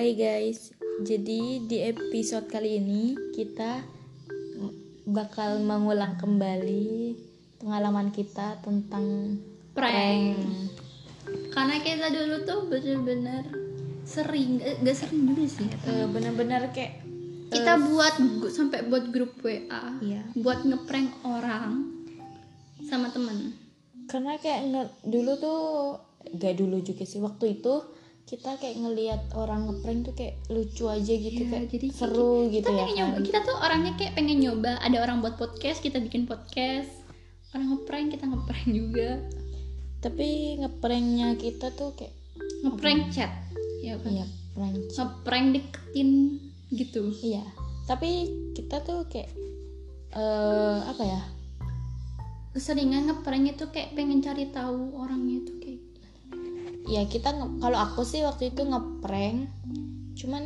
Hai guys, jadi di episode kali ini kita bakal mengulang kembali pengalaman kita tentang prank. karena kita dulu tuh bener-bener sering eh, gak sering juga sih. Eh, bener-bener kayak kita buat gu- sampai buat grup WA Iya. buat ngeprank orang sama temen. Karena kayak nge- dulu tuh gak dulu juga sih waktu itu kita kayak ngelihat orang ngeprank tuh kayak lucu aja gitu Iya, kayak jadi seru gitu kita ya pengen kan. nyoba kita tuh orangnya kayak pengen nyoba ada orang buat podcast kita bikin podcast. Orang ngeprank kita ngeprank juga. Tapi ngepranknya kita tuh kayak ngeprank chat. Ya kan iya prank ngeprank deketin gitu. Iya tapi kita tuh kayak eh apa ya? Seringan ngeprank itu kayak pengen cari tahu orangnya itu kayak ya kita kalau aku sih waktu itu ngeprank cuman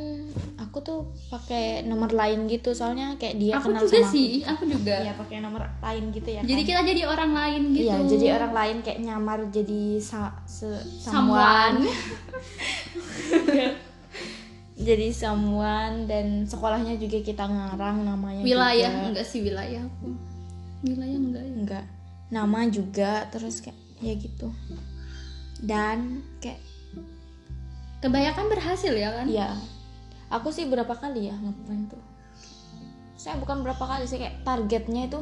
aku tuh pakai nomor lain gitu soalnya kayak dia aku kenal juga sama sih aku juga. Iya pakai nomor lain gitu ya jadi kan? kita jadi orang lain gitu Iya, jadi orang lain kayak nyamar jadi sa se Someone. someone. jadi someone dan sekolahnya juga kita ngarang namanya wilayah juga. enggak sih wilayah aku wilayah enggak ya enggak nama juga terus kayak ya gitu dan kayak kebanyakan berhasil ya kan Iya. Aku sih berapa kali ya ngeprank tuh. Saya bukan berapa kali sih kayak targetnya itu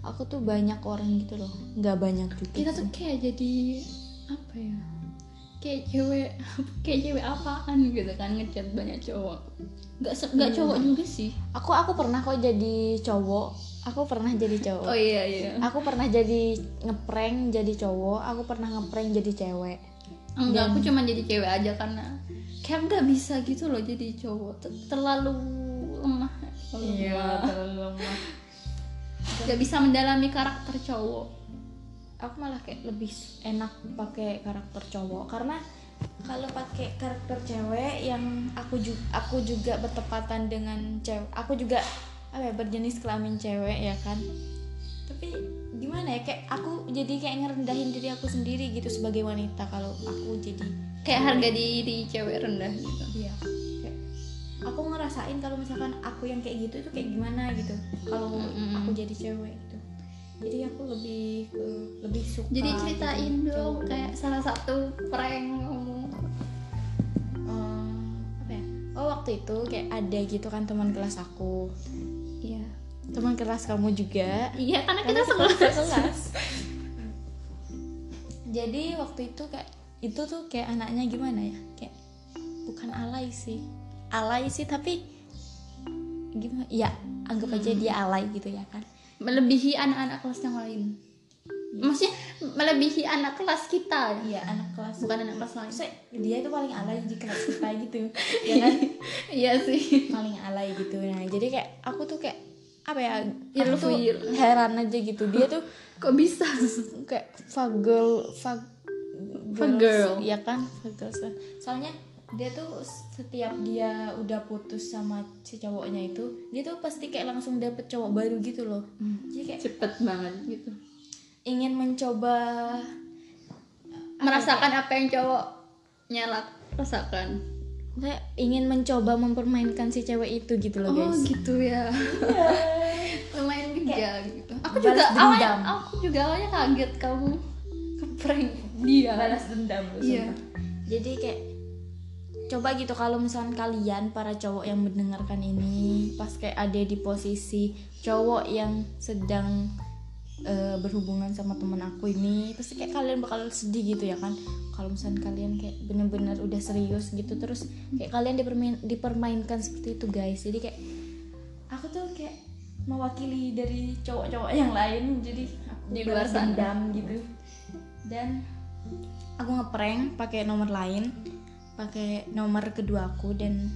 aku tuh banyak orang gitu loh. Nggak banyak juga. kita tuh kayak jadi apa ya kayak cewek kayak cewek apaan gitu kan ngechat banyak cowok nggak nggak Iya. cowok juga sih Aku aku pernah kok jadi cowok. Aku pernah jadi cowok. oh iya iya Aku pernah jadi ngeprank jadi cowok. Aku pernah ngeprank jadi cewek. enggak aku cuma jadi cewek aja karena kayak nggak bisa gitu loh jadi cowok Ter- terlalu lemah Iya, terlalu lemah. nggak bisa mendalami karakter cowok Aku malah kayak lebih enak pakai karakter cowok karena kalau pakai karakter cewek yang aku juga aku juga bertepatan dengan cewek aku juga apa ya, berjenis kelamin cewek ya kan? Tapi gimana ya kayak aku jadi kayak ngerendahin diri aku sendiri gitu sebagai wanita kalau aku jadi kayak harga diri cewek rendah gitu. Iya kayak aku ngerasain kalau misalkan aku yang kayak gitu itu kayak gimana gitu kalau Mm-mm. aku jadi cewek gitu. Jadi aku lebih ke lebih suka jadi ceritain jadi dong kayak salah satu prank kamu. Eh, apa ya? Oh waktu itu kayak ada gitu kan teman kelas aku teman kelas kamu juga. Iya karena kita Karena kita sekelas. jadi waktu itu kayak itu tuh kayak anaknya gimana ya? Kayak bukan alay sih. Alay sih tapi gimana? Ya anggap aja dia alay gitu ya kan? Melebihi anak-anak kelas yang lain. Maksudnya melebihi anak kelas kita. Iya anak kelas. Bukan anak kelas lain. Maksudnya dia itu paling alay di kelas kita gitu. Ya kan? Iya sih. Paling alay gitu. Nah jadi kayak aku tuh kayak apa ya? Ilfil. aku tuh heran aja gitu. Dia tuh kok bisa? kayak fagirl fag Fagirl. ya kan? Fagirl soalnya dia tuh setiap dia udah putus sama si cowoknya itu dia tuh pasti kayak langsung dapet cowok baru gitu loh. Jadi kayak cepet banget gitu. ingin mencoba merasakan apa yang cowoknya lak- rasakan saya ingin mencoba mempermainkan si cewek itu gitu loh oh guys. gitu ya. Lumayan bijak gitu. aku balas juga awalnya dendam. aku juga awalnya kaget kamu keprank dia. Balas dendam loh Iya. jadi kayak coba gitu kalau misalkan kalian para cowok yang mendengarkan ini pas kayak ada di posisi cowok yang sedang eh, berhubungan sama temen aku ini pasti kayak kalian bakal sedih gitu ya kan? Kalau misalkan kalian kayak bener-bener udah serius gitu terus kayak kalian dipermain dipermainkan seperti itu guys. Jadi kayak aku tuh kayak mewakili dari cowok-cowok yang lain jadi aku Di luar dendam gitu. Dan aku ngeprank pakai nomor lain pakai nomor kedua aku dan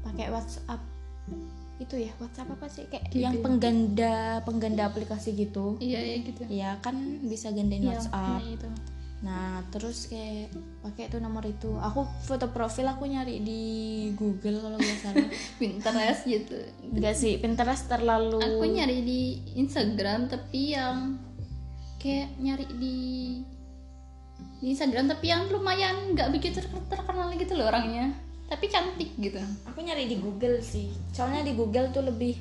pakai WhatsApp itu ya WhatsApp apa sih? Kayak Gitu. yang pengganda pengganda aplikasi gitu. Iya iya gitu. Ya kan bisa gandain Iya, WhatsApp. iya, itu. Nah terus kayak pakai tuh nomor itu. Aku foto profil aku nyari di Google kalau nggak salah. Pinterest gitu. Enggak sih Pinterest terlalu aku nyari di Instagram tapi yang kayak nyari di di Instagram tapi yang lumayan nggak begitu ter- terkenal gitu loh orangnya tapi cantik gitu. Aku nyari di Google sih. Soalnya di Google tuh lebih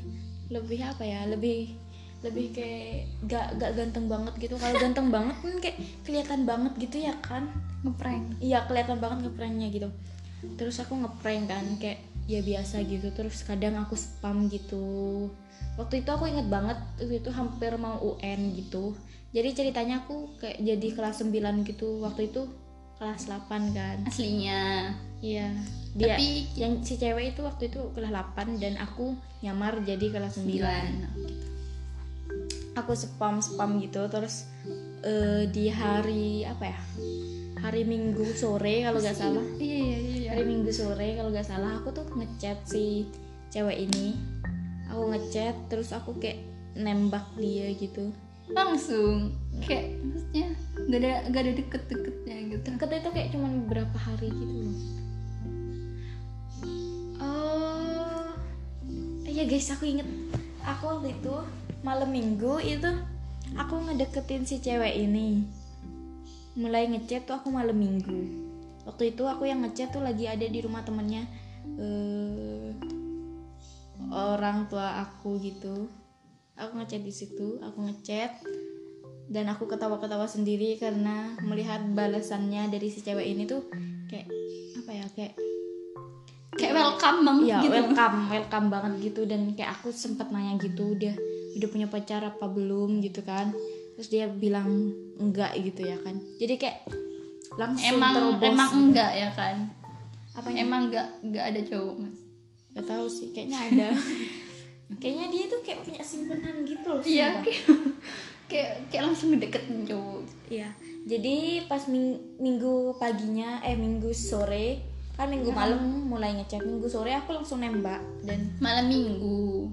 lebih apa ya lebih lebih kayak gak gak ganteng banget gitu. Kalau ganteng banget kan kayak kelihatan banget gitu ya kan? Ngeprank. Iya kelihatan banget ngepranknya gitu. Terus aku ngeprank kan kayak ya biasa gitu. Terus kadang aku spam gitu. Waktu itu aku inget banget waktu itu hampir mau UN gitu. Jadi ceritanya aku kayak jadi kelas 9 gitu waktu itu kelas 8 kan. Aslinya. Iya. Dia Tapi- yang si cewek itu waktu itu kelas 8 dan aku nyamar jadi kelas 9 sembilan. Aku spam spam gitu terus eh, di hari apa ya hari minggu sore kalau nggak salah. Iya iya iya. Hari minggu sore kalau nggak salah aku tuh ngechat si cewek ini. Aku ngechat terus aku kayak nembak dia gitu. Langsung? Kayak maksudnya gak ada gak ada deket-deketnya gitu. Deket itu kayak cuman beberapa hari gitu loh. Oh iya guys aku inget. Aku waktu itu malam minggu itu aku ngedeketin si cewek ini. Mulai ngechat tuh aku malam minggu. Waktu itu aku yang ngechat tuh lagi ada di rumah temennya eh orang tua aku gitu. Aku ngechat di situ aku ngechat dan aku ketawa-ketawa sendiri karena melihat balasannya dari si cewek ini tuh kayak apa ya kayak kayak welcome banget ya gitu. welcome welcome banget gitu. Dan kayak aku sempat nanya gitu udah udah punya pacar apa belum? gitu kan. Terus dia bilang enggak gitu ya kan. Jadi kayak langsung emang terobos emang gitu. enggak ya kan? Apa emang enggak enggak ada cowok mas? Gak tahu sih kayaknya ada. Kayaknya dia tuh kayak punya simpenan gitu loh iya kayak, kayak kayak langsung ngedeketin cowok. Iya. Jadi pas ming- minggu paginya eh minggu sore kan minggu malam mulai ngechat. Minggu sore aku langsung nembak dan malam minggu.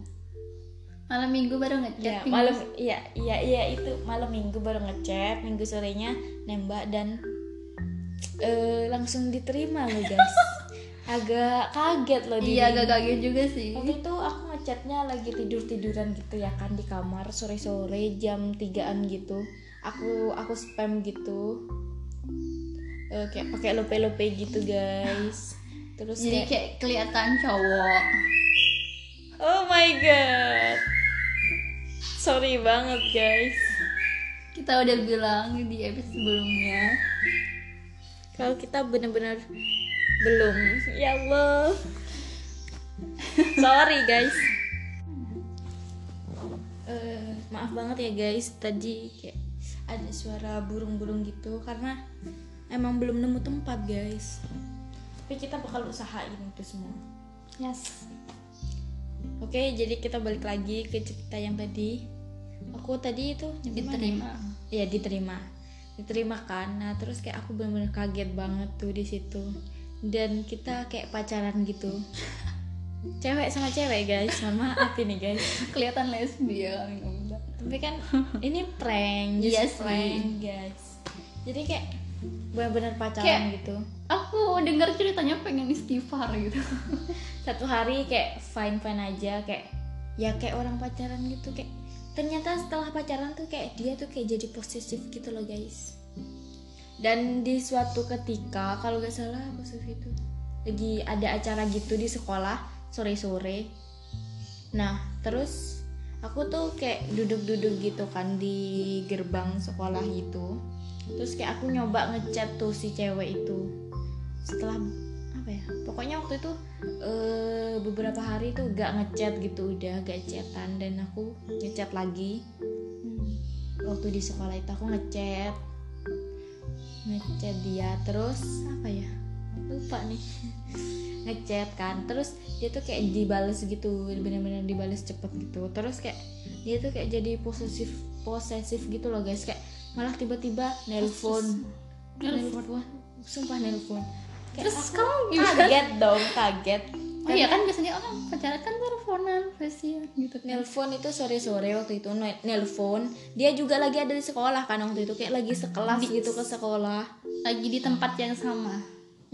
Malam minggu baru ngechat ya malam iya iya iya itu malam minggu baru ngechat. Minggu sorenya nembak dan eh langsung diterima loh guys. Agak kaget loh iya agak kaget juga sih. Waktu itu aku ngechatnya lagi tidur tiduran gitu ya kan di kamar sore sore jam 3an gitu. Aku aku spam gitu. Eh, kayak pakai lope lope gitu guys. Terus jadi kayak kayak kelihatan cowok. Oh my god. Sorry banget guys. Kita udah bilang di episode sebelumnya. Kalau kita bener-bener belum ya Allah. Sorry guys banget ya guys tadi kayak ada suara burung-burung gitu karena emang belum nemu tempat guys. Tapi kita bakal usahain itu semua. Yes. Oke jadi kita balik lagi ke cerita yang tadi. Aku tadi itu ya? diterima. Iya diterima. Diterima kan? Nah terus kayak aku bener-bener kaget banget tuh di situ. Dan kita kayak pacaran gitu. Cewek sama cewek guys. Mohon maaf ini guys. Kelihatan lesbian tapi kan ini prank Iya just sih. prank guys. Jadi kayak bener-bener pacaran Kayak- gitu. aku dengar ceritanya pengen istighfar gitu. Satu hari kayak fine fine aja kayak ya kayak orang pacaran gitu kayak ternyata setelah pacaran tuh kayak dia tuh kayak jadi posesif gitu loh guys. Dan di suatu ketika kalau gak salah posesif itu lagi ada acara gitu di sekolah sore sore nah terus aku tuh kayak duduk-duduk gitu kan di gerbang sekolah gitu terus kayak aku nyoba ngechat tuh si cewek itu. Setelah apa ya pokoknya waktu itu eh, beberapa hari tuh gak ngechat gitu udah gak chatan. Dan aku ngechat lagi. Waktu di sekolah itu aku ngechat. Ngechat dia. Terus apa ya lupa nih ngechat kan. Terus dia tuh kayak dibales gitu bener-bener dibales cepet gitu. Terus kayak dia tuh kayak jadi posesif posesif gitu loh guys. Kayak malah tiba-tiba nelpon. Nelpon. Sumpah nelpon. Kayak terus aku kamu gimana? kaget dong kaget. Oh iya kan biasanya orang pacaran kan teleponan fasian gitu kan. Nelpon itu sore-sore waktu itu ne- nelpon. Dia juga lagi ada di sekolah kan waktu itu kayak lagi sekelas gitu ke sekolah. Lagi di tempat yang sama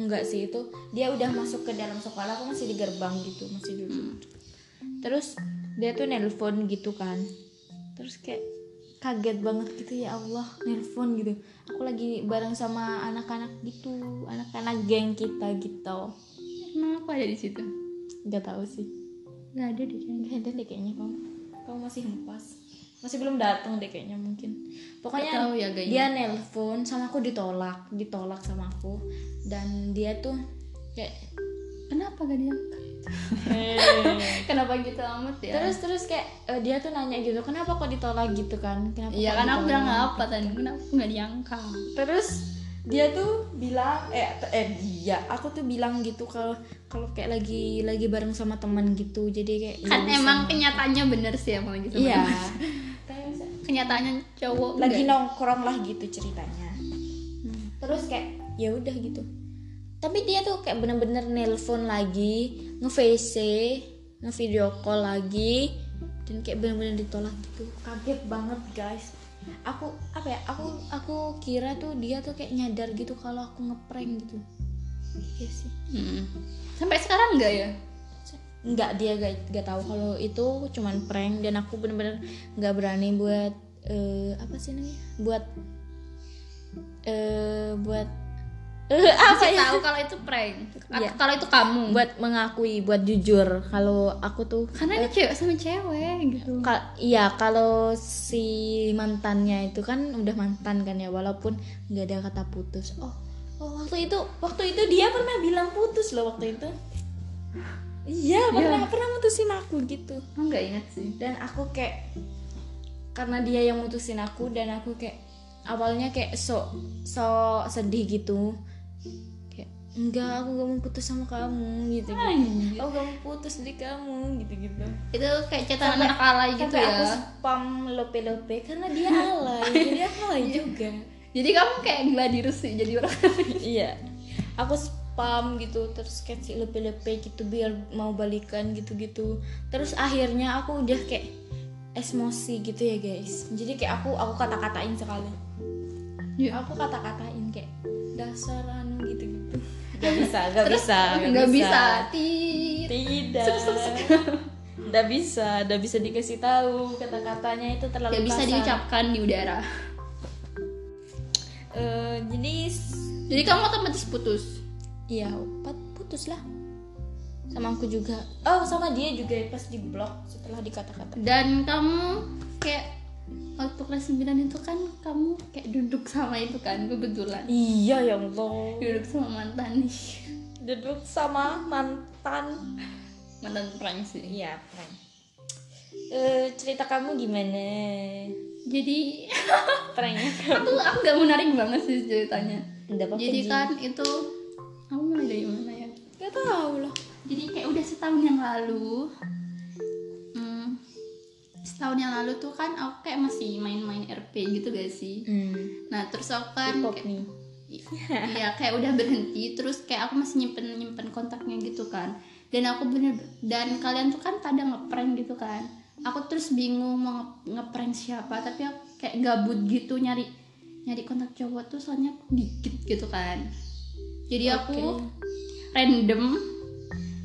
enggak sih itu dia udah masuk ke dalam sekolah aku masih di gerbang gitu masih duduk. Terus dia tuh nelpon gitu kan. Terus kayak kaget banget gitu ya Allah nelpon gitu. Aku lagi bareng sama anak-anak gitu anak-anak geng kita gitu. Emang aku ada di situ? Nggak tahu sih. Nggak ada deh kayaknya. Nggak ada deh kayaknya kamu. Kamu masih hempas masih belum datang deh kayaknya mungkin. Pokoknya tahu ya, dia nelpon sama aku ditolak ditolak sama aku. Dan dia tuh kayak kenapa gak diangkat? Kenapa gitu amat ya? Terus terus kayak eh, dia tuh nanya gitu kenapa kok ditolak gitu kan? Kenapa iya kan aku bilang apa tadi? Kenapa nggak diangkat? Terus dia tuh bilang eh eh dia aku tuh bilang gitu kalau kalau kayak lagi lagi bareng sama teman gitu. Jadi kayak kan ya emang kenyataannya bener sih emang lagi sama iya. Kenyataannya cowok lagi enggak. nongkrong lah gitu ceritanya. Terus kayak ya udah gitu. Tapi dia tuh kayak bener-bener nelpon lagi nge VC nge video call lagi dan kayak bener-bener ditolak gitu. Kaget banget guys. Aku apa ya aku aku kira tuh dia tuh kayak nyadar gitu kalau aku ngeprank gitu. Iya sih. Mm. sampai sekarang enggak ya nggak dia gak, gak tahu kalau itu cuman prank dan aku bener-bener nggak berani buat eh, apa sih namanya? Buat eh buat eh, apa ya? Tahu kalau itu prank. Iya. kalau itu kamu. Buat mengakui buat jujur. Kalau aku tuh karena dia cewek sama cewek gitu. Ka- iya kalau si mantannya itu kan udah mantan kan ya walaupun nggak ada kata putus. Oh oh waktu itu waktu itu dia pernah bilang putus loh waktu itu iya pernah pernah mutusin aku gitu. Aku nggak ingat sih. Dan aku kayak karena dia yang mutusin aku dan aku kayak awalnya kayak so so sedih gitu. Kayak enggak aku gak mau putus sama kamu gitu gitu aku gak mau putus dari kamu gitu gitu itu kayak catatan anak alay gitu sampai aku ya spam lope-lope karena dia alay. Jadi aku alay juga. Jadi kamu kayak gladius sih jadi orang iya. Aku spam gitu terus kasih lepe-lepe gitu biar mau balikan gitu-gitu. Terus akhirnya aku udah kayak emosi gitu ya guys. Jadi kayak aku aku kata-katain sekali Iya. aku kata-katain kayak dasar anu gitu-gitu. Gak bisa gak terus bisa nggak bisa. Tit. tidak. Nggak bisa nggak bisa dikasih tahu kata-katanya itu terlalu nggak bisa diucapkan di udara. Eh, jadi jadi kamu otomatis putus Iya, empat putus lah. Sama aku juga. Oh, sama dia juga pas di blok setelah dikata-kata. dan kamu kayak waktu kelas 9 itu kan kamu kayak duduk sama itu kan kebetulan Iya ya Allah. duduk sama mantan nih Duduk sama mantan. mantan prank sih Iya, prank. Eh, cerita kamu gimana? jadi Pranknya aku aku gak menarik banget sih ceritanya jadi kan itu kamu mulai dari mana ya? Gak tahu lah. jadi kayak udah setahun yang lalu. Hmm, setahun yang lalu tuh kan aku kayak masih main-main RP gitu gak sih? Hmm. nah terus aku kan kayak- nih. Iya kayak udah berhenti terus kayak aku masih nyimpen nyimpen kontaknya gitu kan. Dan aku bener dan kalian tuh kan pada ngeprank gitu kan. Aku terus bingung mau nge- ngeprank siapa tapi aku kayak gabut gitu nyari nyari kontak cowok tuh soalnya dikit gitu kan jadi aku random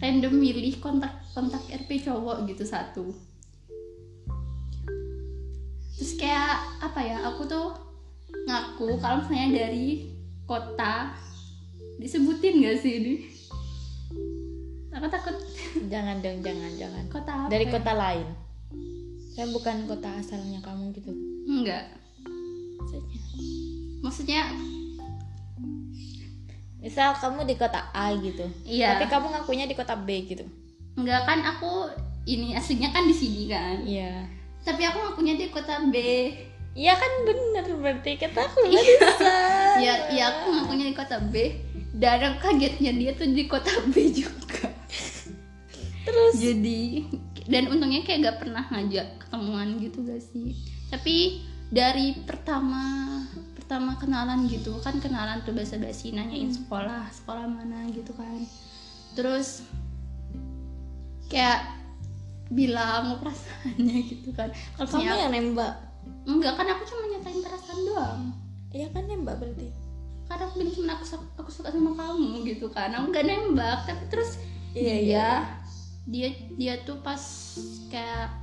random milih kontak kontak RP cowok gitu satu terus kayak apa ya aku tuh ngaku kalau misalnya dari kota disebutin gak sih ini aku takut Jangan dong, jangan, jangan. kota apa Dari ya? kota lain. Saya bukan kota asalnya kamu gitu. enggak Maksudnya. maksudnya Misal kamu di kota A gitu. iya Tapi kamu ngakunya di kota B gitu. enggak kan aku ini aslinya kan di sini kan Iya. tapi aku ngakunya di kota B Iya kan bener berarti kata aku bisa. ya ya aku ngakunya di kota B dan kagetnya dia tuh di kota B juga Terus jadi dan untungnya kayak gak pernah ngajak ketemuan gitu gak sih tapi dari pertama pertama kenalan gitu. Kan kenalan tuh basa basi nanyain sekolah sekolah mana gitu kan. Terus kayak bilang perasaannya gitu kan. Kamu Maksudnya, yang nembak. enggak kan aku cuma nyatain perasaan doang. Iya kan nembak berarti. karena aku bilang cuma aku, aku suka sama kamu gitu kan. Aku gak nembak tapi terus Iya, dia iya. dia dia tuh pas kayak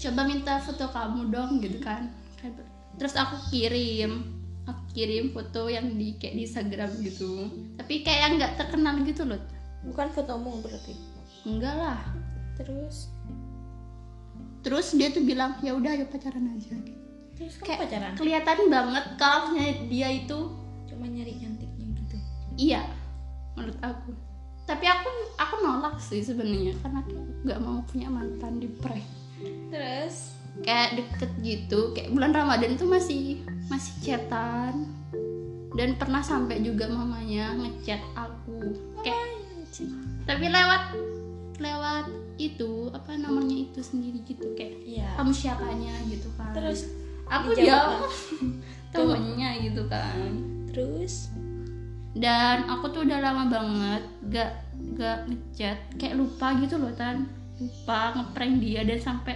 coba minta foto kamu dong gitu kan. Kayak- terus aku kirim aku kirim foto yang di kayak di Instagram gitu. Tapi kayak yang nggak terkenal gitu loh. Bukan fotomu berarti? Enggak lah. Terus? Terus dia tuh bilang ya udah ayo pacaran aja. Terus Kayak- pacaran? kelihatan banget kalau dia itu. Cuma nyari cantiknya gitu? Iya menurut aku. Tapi aku aku nolak sih sebenarnya karena aku nggak mau punya mantan di prank. Terus kayak deket gitu kayak bulan ramadan tuh masih masih chatan. Dan pernah sampai juga mamanya ngechat aku kayak tapi lewat lewat itu apa namanya itu sendiri gitu kayak iya. kamu siapanya gitu kan. Terus aku jawab. temennya gitu kan. Terus? Dan aku tuh udah lama banget gak gak ngechat kayak lupa gitu loh tan. Lupa ngeprank dia dan sampai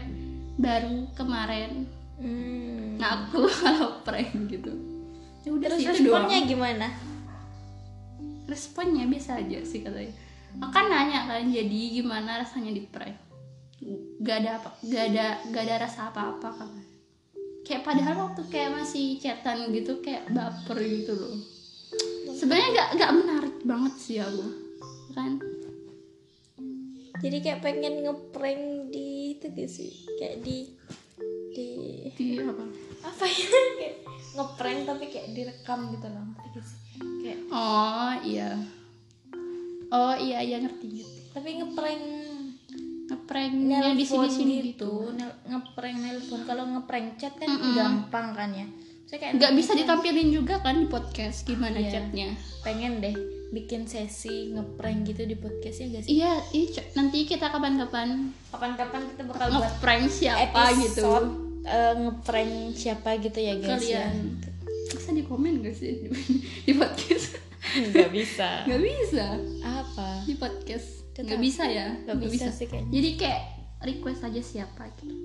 baru kemarin. Hmm. ngaku kalau prank gitu. Ya udah terus sih itu doang. responnya gimana? Responnya biasa aja sih katanya. Akan nanya kan jadi gimana rasanya di prank? Gak ada apa gak ada gak ada rasa apa apa kan. Kayak padahal waktu kayak masih chatan gitu kayak baper gitu loh. Sebenarnya gak gak menarik banget sih aku kan? Jadi kayak pengen ngeprank di itu gak sih. Kayak di di di apa? Apa ya? Kayak ngeprank tapi kayak direkam gitu loh. Ngerti gak sih? Kayak oh iya. Oh iya iya ngerti ngerti. Tapi ngeprank ngepranknya di sini sini gitu. Nel- ngeprank nelpon. Kalau ngeprank chat kan Mm-mm. gampang kan ya saya kayak nggak bisa ditampilin juga kan di podcast gimana Iya. chatnya? Pengen deh bikin sesi ngeprank gitu di podcast ya gak sih? Iya iya Cok. nanti kita kapan-kapan kapan-kapan kita bakal buat ngeprank siapa gitu. episode eh, ngeprank siapa gitu ya guys kalian. Bisa di komen gak sih di, di podcast? Ya nggak bisa. Nggak bisa? Apa? Di podcast. Nggak bisa ya? Nggak bisa. sih kayaknya. jadi kayak request aja siapa gitu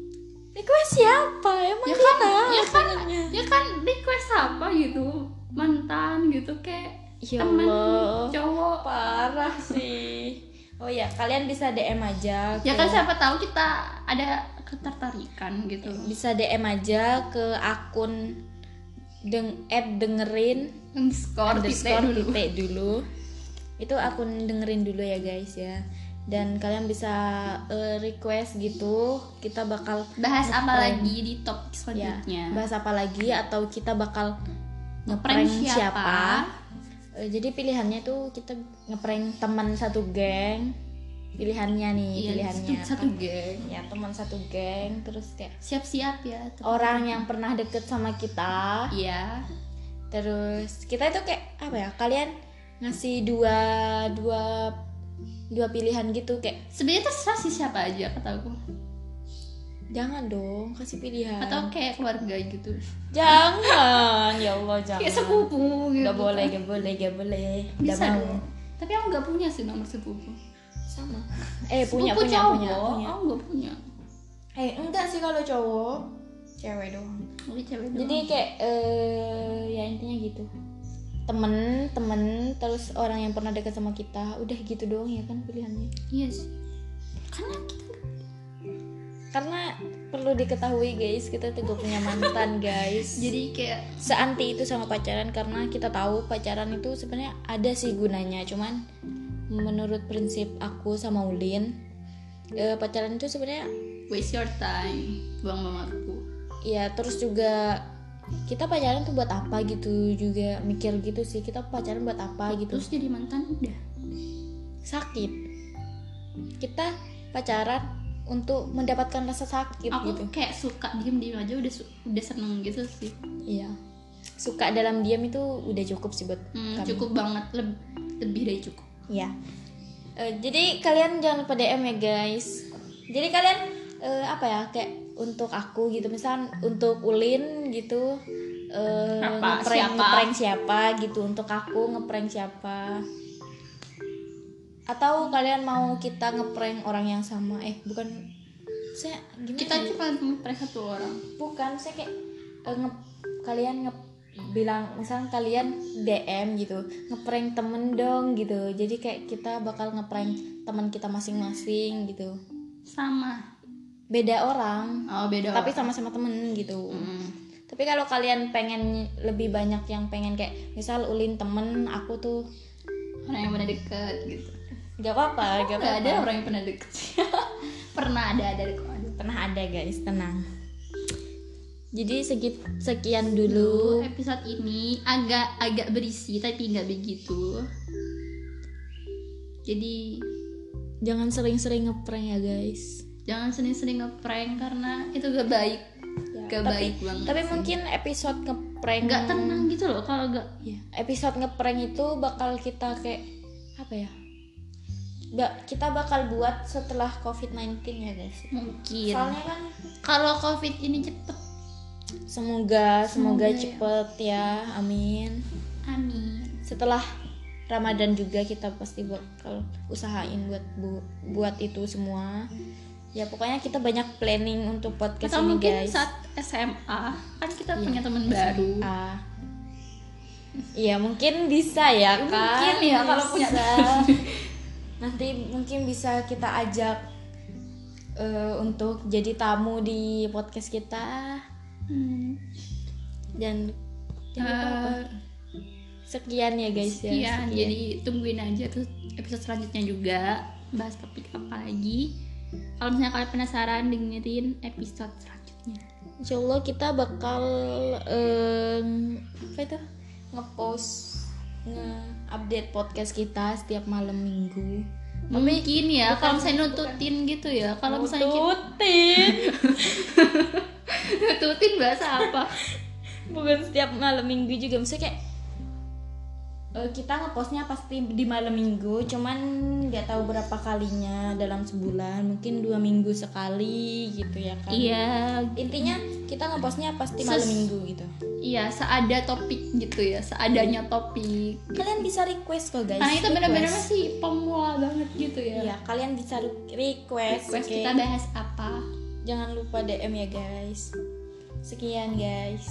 request siapa? Emang ya kan ya kan ya kan request apa gitu? Mantan gitu kayak Ya temen Allah. cowok. Parah sih. Oh ya kalian bisa DM aja ya kan siapa tahu kita ada ketertarikan gitu. Bisa DM aja ke akun deng add dengerin underscore titik underscore dulu. Titik dulu. Itu akun dengerin dulu ya guys ya dan kalian bisa eh, request gitu kita bakal bahas apa lagi di topik ya selanjutnya bahas apa lagi atau kita bakal Ngeprank siapa, siapa? Eh, jadi pilihannya tuh kita ngeprank teman satu geng. Pilihannya nih Iya, pilihannya. satu, satu geng. ya teman satu geng terus kayak siap-siap ya teman- orang yang pernah deket sama kita. Iya. Terus kita itu kayak apa ya kalian ngasih dua dua dua pilihan gitu kayak sebenarnya terserah sih siapa aja kata aku jangan dong kasih pilihan atau kayak keluarga gitu jangan ya Allah jangan kayak sepupu gitu Gak boleh, gak boleh, gak boleh. Gak bisa mau. dong tapi aku nggak punya sih nomor sepupu Sama. Eh punya Sepupu punya cowok, punya punya. aku nggak punya Eh enggak sih kalau cowok, cewek doang. Cewek doang. Jadi kayak eh ya intinya gitu. Temen, temen, terus orang yang pernah dekat sama kita, udah gitu doang ya kan pilihannya. iya sih karena kita Karena perlu diketahui guys, kita tuh gak punya mantan guys. jadi kayak seanti itu sama pacaran karena kita tahu pacaran itu sebenarnya ada sih gunanya cuman menurut prinsip aku sama Ulin eh, pacaran itu sebenarnya waste your time buang waktu ya terus juga kita pacaran tuh buat apa gitu juga mikir gitu sih kita pacaran buat apa gitu. Terus jadi mantan udah? Sakit. Kita pacaran untuk mendapatkan rasa sakit aku gitu. kayak suka diem diem aja udah udah seneng gitu sih. Iya. Suka dalam diam itu udah cukup sih buat Hmm, kami. cukup banget. Leb- lebih dari cukup. Ya. Eh, jadi kalian jangan lupa DM ya guys. Jadi kalian eh, apa ya kayak untuk aku gitu. Misal untuk Ulin gitu Apa? ngeprank Siapa? ngeprank siapa gitu. Untuk aku ngeprank siapa. Atau kalian mau kita ngeprank orang yang sama? Eh bukan. Saya gimana kita ya? cuma ngeprank satu orang. Bukan saya kayak eh, nge- kalian nge bilang misalnya kalian DM gitu ngeprank temen dong gitu. Jadi kayak kita bakal ngeprank teman kita masing-masing gitu. Sama beda orang oh beda tapi sama-sama temen gitu Hmm. tapi kalau kalian pengen lebih banyak yang pengen kayak misal ulin temen aku tuh orang yang benar deket gitu Gak apa-apa, gak nggak apa-apa. ada orang yang pernah deket pernah ada ada Pernah ada guys, tenang. Jadi segit sekian dulu. episode ini agak agak berisi tapi nggak begitu jadi Jangan sering-sering ngeprank ya guys. Jangan sering-sering ngeprank karena itu gak baik gak tapi, baik banget Tapi sih. mungkin episode ngeprank nggak tenang gitu loh kalau gak Iya, episode ngeprank itu bakal kita kayak apa ya? Ba- kita bakal buat setelah COVID-19 ya guys. mungkin Soalnya kan kalau covid ini cepet semoga semoga, Semoga ya. cepet ya. Amin. amin Setelah Ramadan juga kita pasti bakal usahain buat bu- buat itu semua. Ya pokoknya kita banyak planning untuk podcast atau ini mungkin guys. saat SMA kan kita Iya. punya teman baru. Iya mungkin bisa ya kan. Mungkin ya, kalau punya. Nanti mungkin bisa kita ajak eh, untuk jadi tamu di podcast kita Hmm. dan? Eh, sekian ya guys ya. sekian sekian. jadi tungguin aja tuh episode selanjutnya juga bahas topik apa lagi kalau misalnya kalian penasaran dengerin episode selanjutnya Insya Allah kita bakal em, apa itu ngepost nge-update podcast kita setiap malam minggu. mungkin ya bukan- kalau misalnya nututin gitu ya kalau misalnya Nututin. nututin bahasa apa bukan setiap malam minggu juga misalnya kayak eh, kita ngepostnya pasti di malam minggu cuman nggak tahu berapa kalinya dalam sebulan mungkin dua minggu sekali gitu ya kan. Iya. Intinya kita ngepostnya pasti malam minggu gitu. iya seada topik gitu ya seadanya topik. Kalian bisa request kok guys karena itu benar-benar masih pemula banget gitu ya. Iya kalian bisa re- request, request oke? kita bahas apa? Jangan lupa DM ya guys. Sekian guys